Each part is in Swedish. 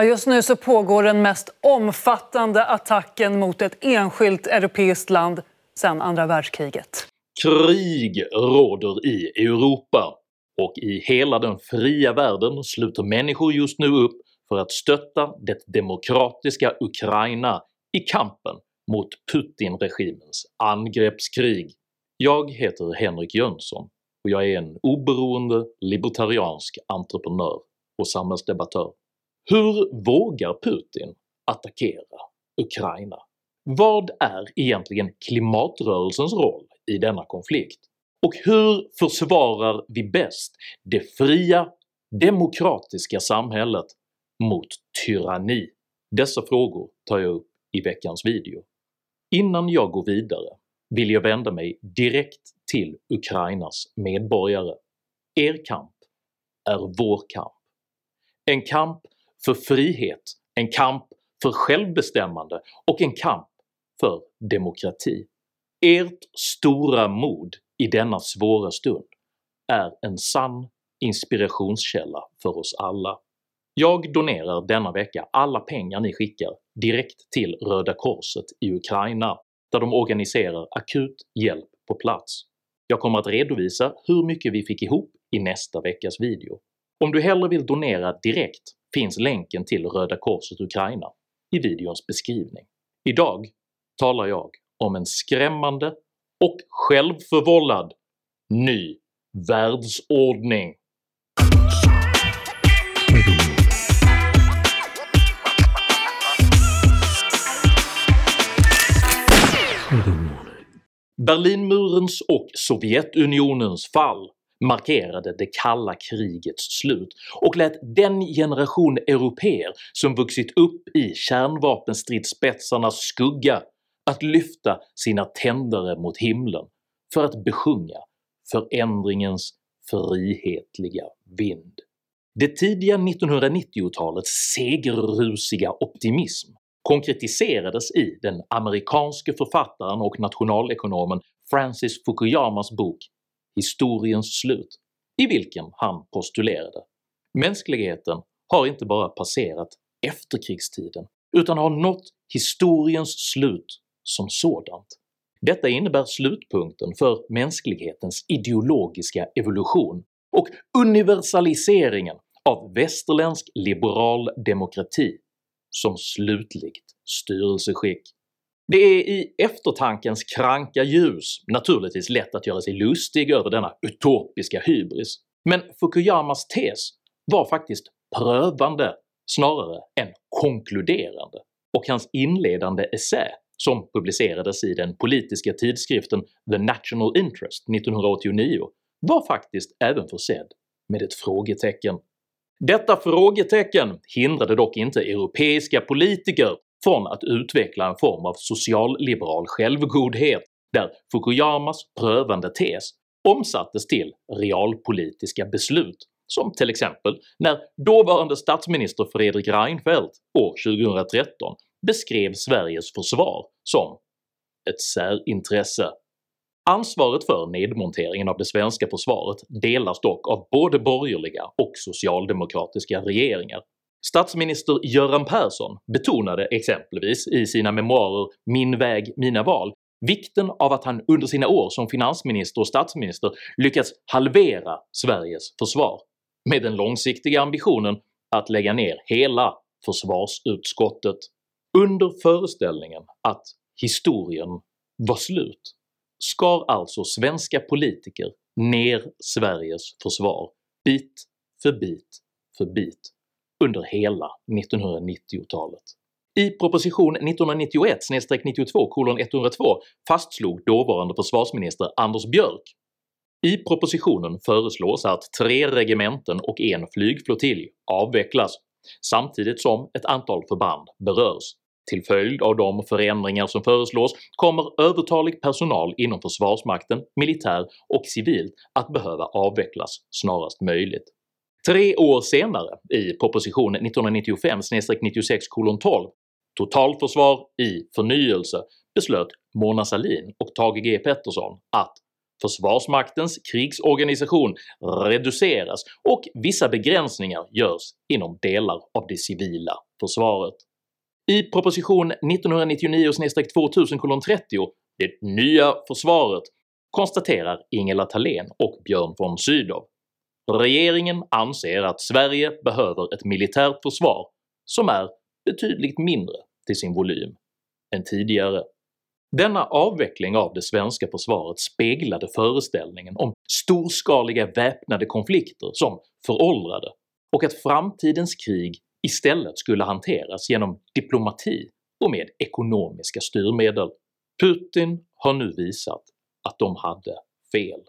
Ja, just nu så pågår den mest omfattande attacken mot ett enskilt europeiskt land sedan andra världskriget. Krig råder i Europa och i hela den fria världen sluter människor just nu upp för att stötta det demokratiska Ukraina i kampen mot Putin-regimens angreppskrig. Jag heter Henrik Jönsson och jag är en oberoende libertariansk entreprenör och samhällsdebattör. Hur vågar Putin attackera Ukraina? Vad är egentligen klimatrörelsens roll i denna konflikt? Och hur försvarar vi bäst det fria, demokratiska samhället mot tyranni? Dessa frågor tar jag upp i veckans video. Innan jag går vidare vill jag vända mig direkt till Ukrainas medborgare. Er kamp är vår kamp. En kamp för frihet, en kamp för självbestämmande och en kamp för demokrati. Ert stora mod i denna svåra stund är en sann inspirationskälla för oss alla. Jag donerar denna vecka alla pengar ni skickar direkt till Röda Korset i Ukraina där de organiserar akut hjälp på plats. Jag kommer att redovisa hur mycket vi fick ihop i nästa veckas video. Om du hellre vill donera direkt finns länken till Röda Korset Ukraina i videons beskrivning. Idag talar jag om en skrämmande och självförvållad ny världsordning. Berlinmurens och Sovjetunionens fall markerade det kalla krigets slut och lät den generation europeer som vuxit upp i kärnvapenstridsspetsarnas skugga att lyfta sina tändare mot himlen för att besjunga förändringens frihetliga vind. Det tidiga 1990-talets segerrusiga optimism konkretiserades i den amerikanske författaren och nationalekonomen Francis Fukuyamas bok “Historiens slut” i vilken han postulerade “Mänskligheten har inte bara passerat efterkrigstiden utan har nått historiens slut som sådant. Detta innebär slutpunkten för mänsklighetens ideologiska evolution och universaliseringen av västerländsk liberal demokrati som slutligt styrelseskick. Det är i eftertankens kranka ljus naturligtvis lätt att göra sig lustig över denna utopiska hybris, men Fukuyamas tes var faktiskt prövande snarare än konkluderande, och hans inledande essä som publicerades i den politiska tidskriften The National Interest 1989 var faktiskt även försedd med ett frågetecken. Detta frågetecken hindrade dock inte europeiska politiker från att utveckla en form av socialliberal självgodhet där Fukuyamas prövande tes omsattes till realpolitiska beslut, som till exempel när dåvarande statsminister Fredrik Reinfeldt år 2013 beskrev Sveriges försvar som ett särintresse. Ansvaret för nedmonteringen av det svenska försvaret delas dock av både borgerliga och socialdemokratiska regeringar. Statsminister Göran Persson betonade exempelvis i sina memoarer “Min väg, mina val” vikten av att han under sina år som finansminister och statsminister lyckats halvera Sveriges försvar, med den långsiktiga ambitionen att lägga ner hela försvarsutskottet. Under föreställningen att historien var slut skar alltså svenska politiker ner Sveriges försvar bit för bit för bit under hela 1990-talet. I proposition 1991-92:102 fastslog dåvarande försvarsminister Anders Björk i propositionen föreslås att tre regementen och en flygflottilj avvecklas samtidigt som ett antal förband berörs. Till följd av de förändringar som föreslås kommer övertalig personal inom försvarsmakten, militär och civilt att behöva avvecklas snarast möjligt. Tre år senare, i proposition 1995-96:12 “Totalförsvar i förnyelse” beslöt Mona Sahlin och Thage G Peterson att Försvarsmaktens krigsorganisation reduceras och vissa begränsningar görs inom delar av det civila försvaret. I proposition 1999-2000:30 “Det nya försvaret” konstaterar Ingela Thalén och Björn von Sydow “Regeringen anser att Sverige behöver ett militärt försvar som är betydligt mindre till sin volym än tidigare. Denna avveckling av det svenska försvaret speglade föreställningen om storskaliga väpnade konflikter som föråldrade och att framtidens krig istället skulle hanteras genom diplomati och med ekonomiska styrmedel. Putin har nu visat att de hade fel.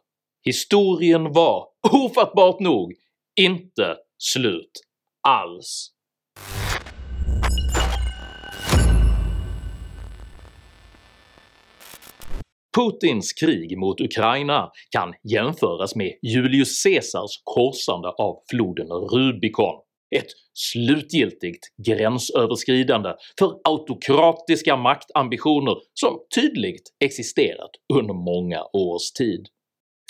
Historien var, ofattbart nog, inte slut alls. Putins krig mot Ukraina kan jämföras med Julius Caesars korsande av floden Rubicon, ett slutgiltigt gränsöverskridande för autokratiska maktambitioner som tydligt existerat under många års tid.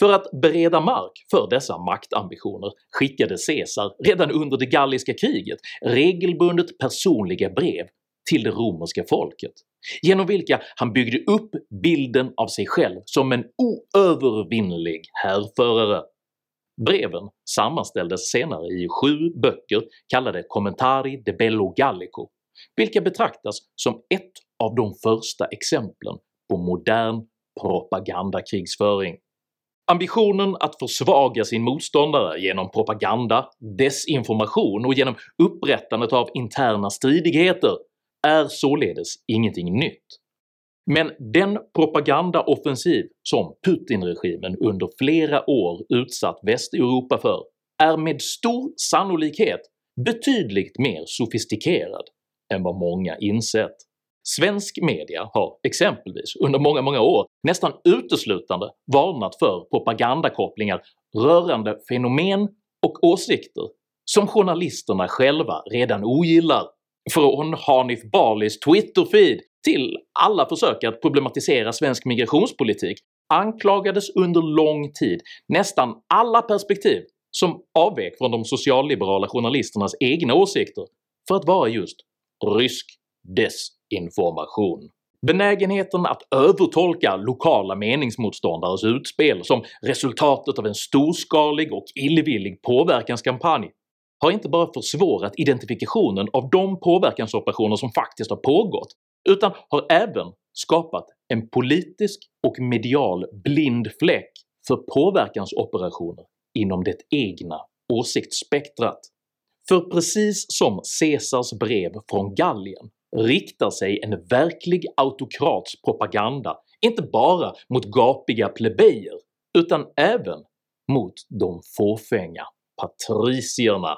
För att bereda mark för dessa maktambitioner skickade Caesar redan under det galliska kriget regelbundet personliga brev till det romerska folket, genom vilka han byggde upp bilden av sig själv som en oövervinnlig härförare. Breven sammanställdes senare i sju böcker kallade “Commentari de Bello Gallico” vilka betraktas som ett av de första exemplen på modern propagandakrigsföring. Ambitionen att försvaga sin motståndare genom propaganda, desinformation och genom upprättandet av interna stridigheter är således ingenting nytt. Men den propagandaoffensiv som Putin-regimen under flera år utsatt Västeuropa för är med stor sannolikhet betydligt mer sofistikerad än vad många insett. Svensk media har exempelvis under många många år nästan uteslutande varnat för propagandakopplingar rörande fenomen och åsikter som journalisterna själva redan ogillar. Från Hanif Balis Twitter-feed till alla försök att problematisera svensk migrationspolitik anklagades under lång tid nästan alla perspektiv som avvek från de socialliberala journalisternas egna åsikter för att vara just rysk desinformation. Benägenheten att övertolka lokala meningsmotståndares utspel som resultatet av en storskalig och illvillig påverkanskampanj har inte bara försvårat identifikationen av de påverkansoperationer som faktiskt har pågått, utan har även skapat en politisk och medial blind fläck för påverkansoperationer inom det egna åsiktsspektrat. För precis som Caesars brev från Gallien riktar sig en verklig autokrats propaganda inte bara mot gapiga plebejer utan även mot de fåfänga patricierna.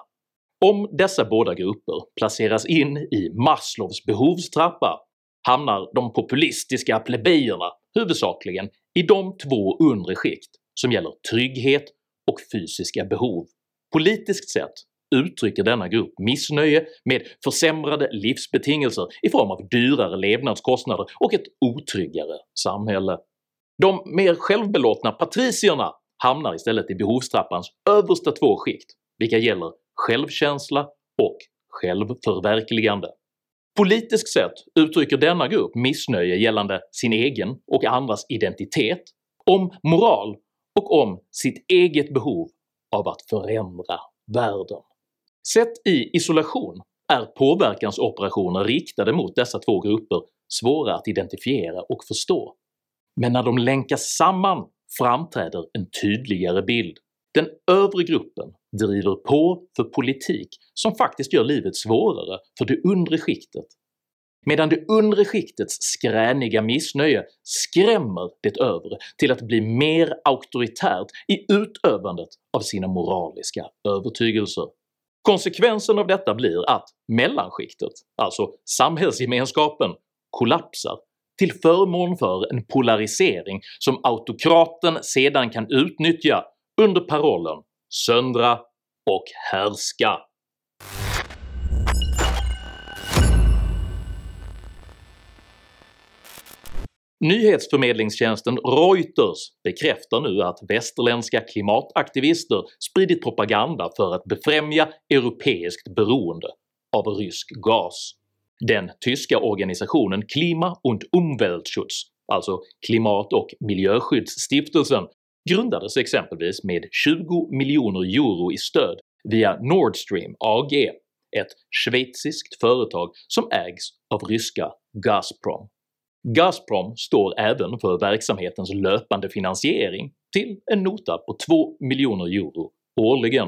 Om dessa båda grupper placeras in i Maslows behovstrappa hamnar de populistiska plebejerna huvudsakligen i de två undre skikt som gäller trygghet och fysiska behov. Politiskt sett uttrycker denna grupp missnöje med försämrade livsbetingelser i form av dyrare levnadskostnader och ett otryggare samhälle. De mer självbelåtna patricierna hamnar istället i behovstrappans översta två skikt, vilka gäller självkänsla och självförverkligande. Politiskt sett uttrycker denna grupp missnöje gällande sin egen och andras identitet, om moral och om sitt eget behov av att förändra världen. Sett i isolation är påverkansoperationer riktade mot dessa två grupper svåra att identifiera och förstå, men när de länkas samman framträder en tydligare bild. Den övre gruppen driver på för politik som faktiskt gör livet svårare för det undre skiktet, medan det undre skiktets skräniga missnöje skrämmer det övre till att bli mer auktoritärt i utövandet av sina moraliska övertygelser. Konsekvensen av detta blir att mellanskiktet, alltså samhällsgemenskapen, kollapsar till förmån för en polarisering som autokraten sedan kan utnyttja under parollen “söndra och härska”. Nyhetsförmedlingstjänsten Reuters bekräftar nu att västerländska klimataktivister spridit propaganda för att befrämja europeiskt beroende av rysk gas. Den tyska organisationen Klima- und Umweltschutz, alltså Klimat och miljöskyddsstiftelsen, grundades exempelvis med 20 miljoner euro i stöd via Nord Stream AG, ett schweiziskt företag som ägs av ryska Gazprom. Gazprom står även för verksamhetens löpande finansiering till en nota på 2 miljoner euro årligen.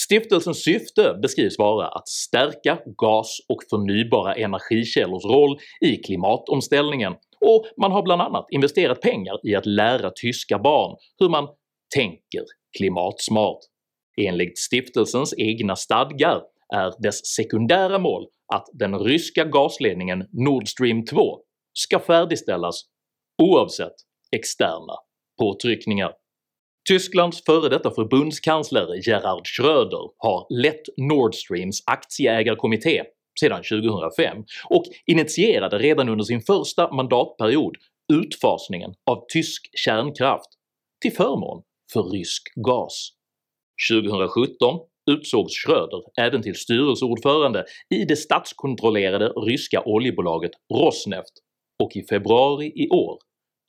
Stiftelsens syfte beskrivs vara att stärka gas och förnybara energikällors roll i klimatomställningen och man har bland annat investerat pengar i att lära tyska barn hur man “tänker klimatsmart”. Enligt stiftelsens egna stadgar är dess sekundära mål att den ryska gasledningen Nord Stream 2 ska färdigställas oavsett externa påtryckningar. Tysklands före detta förbundskansler Gerhard Schröder har lett Nord Streams aktieägarkommitté sedan 2005 och initierade redan under sin första mandatperiod utfasningen av tysk kärnkraft till förmån för rysk gas. 2017 utsågs Schröder även till styrelseordförande i det statskontrollerade ryska oljebolaget Rosneft och i februari i år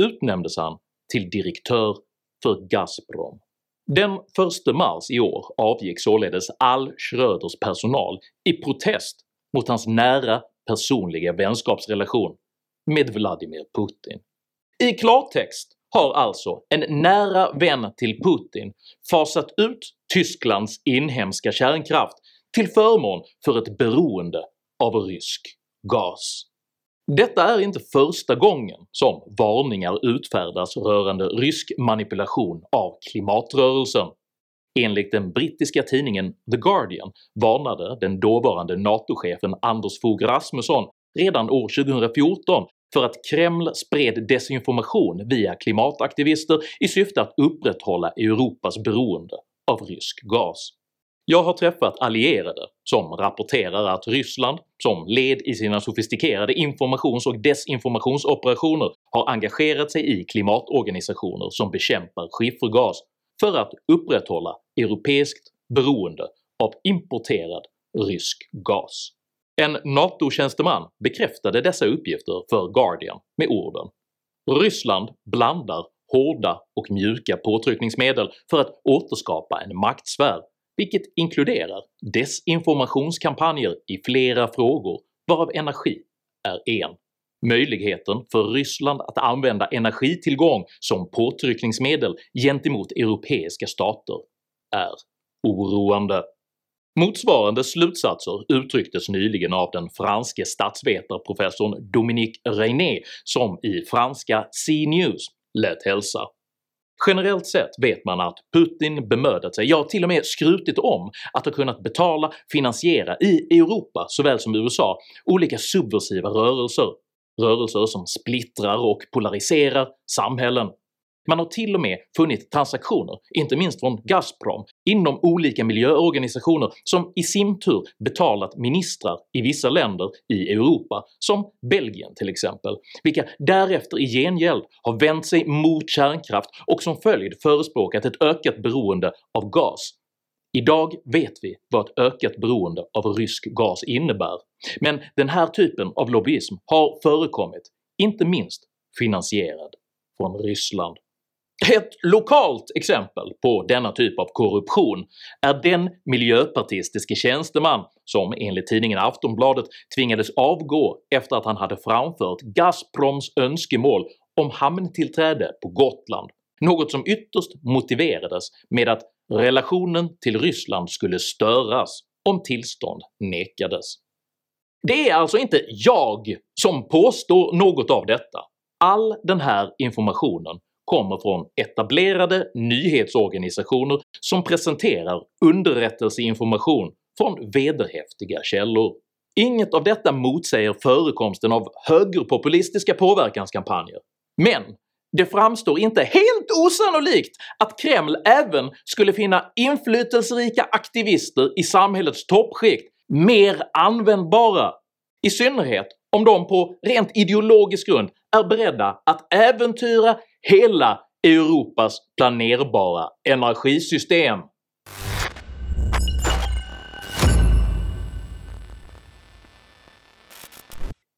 utnämndes han till direktör för Gazprom. Den 1 mars i år avgick således all Schröders personal i protest mot hans nära personliga vänskapsrelation med Vladimir Putin. I klartext har alltså en nära vän till Putin fasat ut Tysklands inhemska kärnkraft till förmån för ett beroende av rysk gas. Detta är inte första gången som varningar utfärdas rörande rysk manipulation av klimatrörelsen. Enligt den brittiska tidningen The Guardian varnade den dåvarande NATO-chefen Anders Fogh Rasmusson redan år 2014 för att Kreml spred desinformation via klimataktivister i syfte att upprätthålla Europas beroende av rysk gas. Jag har träffat allierade som rapporterar att Ryssland, som led i sina sofistikerade informations och desinformationsoperationer, har engagerat sig i klimatorganisationer som bekämpar skiffergas för att upprätthålla europeiskt beroende av importerad rysk gas. En NATO-tjänsteman bekräftade dessa uppgifter för Guardian med orden “Ryssland blandar hårda och mjuka påtryckningsmedel för att återskapa en maktsfär vilket inkluderar desinformationskampanjer i flera frågor varav energi är en. Möjligheten för Ryssland att använda energitillgång som påtryckningsmedel gentemot europeiska stater är oroande. Motsvarande slutsatser uttrycktes nyligen av den franske statsvetarprofessorn Dominique Reyné som i franska C-News lät hälsa Generellt sett vet man att Putin bemödat sig, ja till och med skrutit om att ha kunnat betala, finansiera i Europa såväl som USA olika subversiva rörelser, rörelser som splittrar och polariserar samhällen man har till och med funnit transaktioner, inte minst från Gazprom, inom olika miljöorganisationer som i sin tur betalat ministrar i vissa länder i Europa, som Belgien till exempel, vilka därefter i gengäld har vänt sig mot kärnkraft och som följd förespråkat ett ökat beroende av gas. Idag vet vi vad ett ökat beroende av rysk gas innebär, men den här typen av lobbyism har förekommit, inte minst finansierad från Ryssland. Ett lokalt exempel på denna typ av korruption är den miljöpartistiske tjänsteman som enligt tidningen Aftonbladet tvingades avgå efter att han hade framfört Gazproms önskemål om hamntillträde på Gotland, något som ytterst motiverades med att relationen till Ryssland skulle störas om tillstånd nekades. Det är alltså inte jag som påstår något av detta. All den här informationen kommer från etablerade nyhetsorganisationer som presenterar underrättelseinformation från vederhäftiga källor. Inget av detta motsäger förekomsten av högerpopulistiska påverkanskampanjer, men det framstår inte helt osannolikt att Kreml även skulle finna inflytelserika aktivister i samhällets toppskikt mer användbara, i synnerhet om de på rent ideologisk grund är beredda att äventyra hela Europas planerbara energisystem.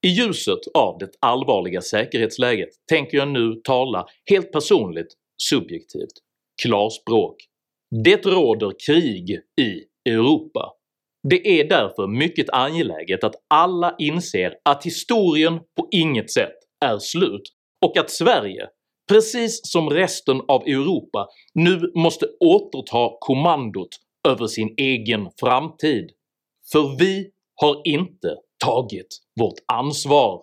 I ljuset av det allvarliga säkerhetsläget tänker jag nu tala helt personligt, subjektivt, klarspråk. Det råder krig i Europa. Det är därför mycket angeläget att alla inser att historien på inget sätt är slut och att Sverige, precis som resten av Europa, nu måste återta kommandot över sin egen framtid. För vi har inte tagit vårt ansvar.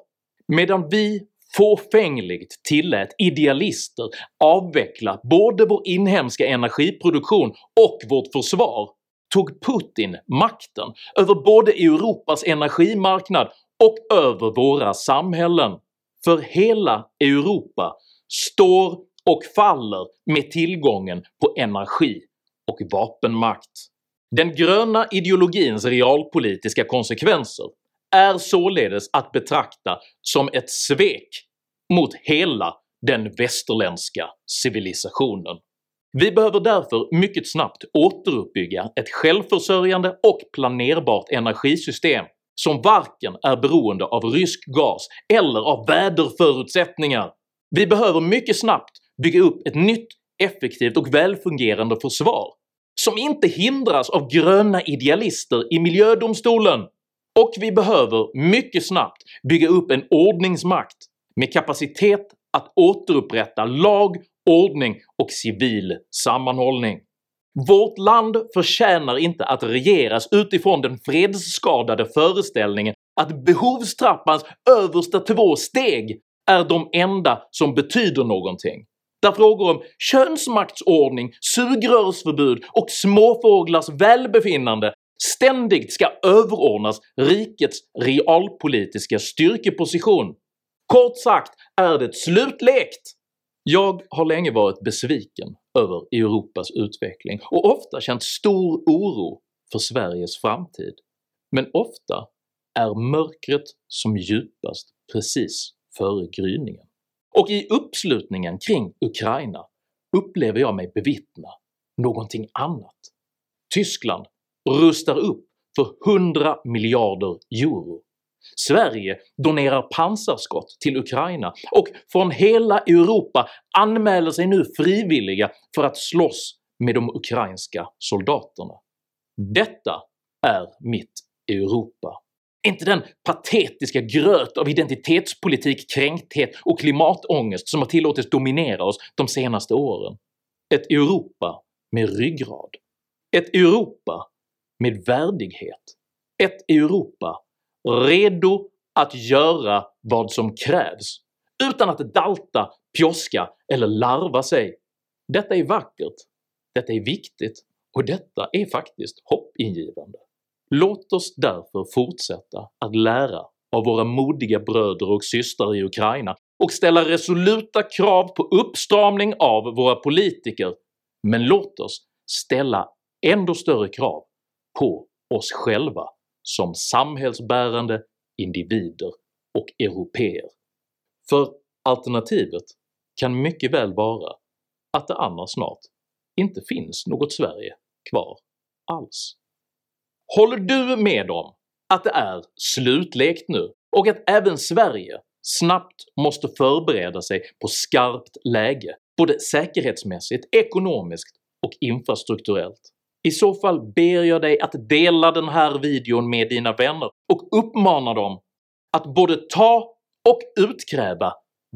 Medan vi fåfängligt tillät idealister avveckla både vår inhemska energiproduktion och vårt försvar tog Putin makten över både Europas energimarknad och över våra samhällen. För hela Europa står och faller med tillgången på energi och vapenmakt. Den gröna ideologins realpolitiska konsekvenser är således att betrakta som ett svek mot hela den västerländska civilisationen. Vi behöver därför mycket snabbt återuppbygga ett självförsörjande och planerbart energisystem som varken är beroende av rysk gas eller av väderförutsättningar. Vi behöver mycket snabbt bygga upp ett nytt, effektivt och välfungerande försvar som inte hindras av gröna idealister i miljödomstolen. Och vi behöver mycket snabbt bygga upp en ordningsmakt med kapacitet att återupprätta lag, ordning och civil sammanhållning. Vårt land förtjänar inte att regeras utifrån den fredsskadade föreställningen att behovstrappans översta två steg är de enda som betyder någonting, där frågor om könsmaktsordning, sugrörsförbud och småfåglars välbefinnande ständigt ska överordnas rikets realpolitiska styrkeposition. Kort sagt är det slutlekt! Jag har länge varit besviken över Europas utveckling och ofta känt stor oro för Sveriges framtid, men ofta är mörkret som djupast precis före gryningen. Och i uppslutningen kring Ukraina upplever jag mig bevittna någonting annat. Tyskland rustar upp för 100 miljarder euro. Sverige donerar pansarskott till Ukraina och från hela Europa anmäler sig nu frivilliga för att slåss med de ukrainska soldaterna. Detta är mitt Europa. Är Inte den patetiska gröt av identitetspolitik, kränkthet och klimatångest som har tillåtits dominera oss de senaste åren. Ett Europa med ryggrad. Ett Europa med värdighet. Ett Europa redo att göra vad som krävs utan att dalta, pjoska eller larva sig. Detta är vackert, detta är viktigt och detta är faktiskt hoppingivande. Låt oss därför fortsätta att lära av våra modiga bröder och systrar i Ukraina och ställa resoluta krav på uppstramning av våra politiker, men låt oss ställa ändå större krav på oss själva som samhällsbärande individer och europeer. För alternativet kan mycket väl vara att det annars snart inte finns något Sverige kvar alls. Håller du med om att det är slutlekt nu och att även Sverige snabbt måste förbereda sig på skarpt läge både säkerhetsmässigt, ekonomiskt och infrastrukturellt? I så fall ber jag dig att dela den här videon med dina vänner och uppmana dem att både ta och utkräva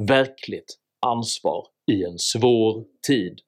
verkligt ansvar i en svår tid.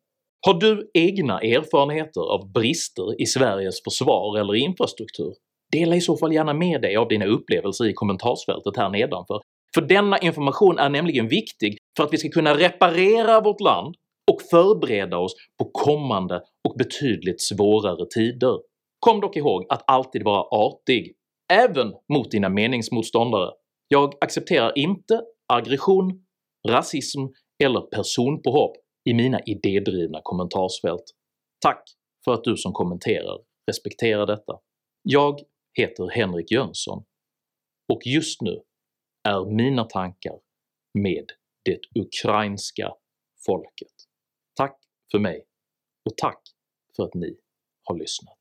Har du egna erfarenheter av brister i Sveriges försvar eller infrastruktur? Dela i så fall gärna med dig av dina upplevelser i kommentarsfältet här nedanför, för denna information är nämligen viktig för att vi ska kunna reparera vårt land och förbereda oss på kommande och betydligt svårare tider. Kom dock ihåg att alltid vara artig, även mot dina meningsmotståndare. Jag accepterar inte aggression, rasism eller personpåhopp i mina idédrivna kommentarsfält. Tack för att du som kommenterar respekterar detta. Jag heter Henrik Jönsson och just nu är mina tankar med det ukrainska folket. Tack för mig och tack för att ni har lyssnat.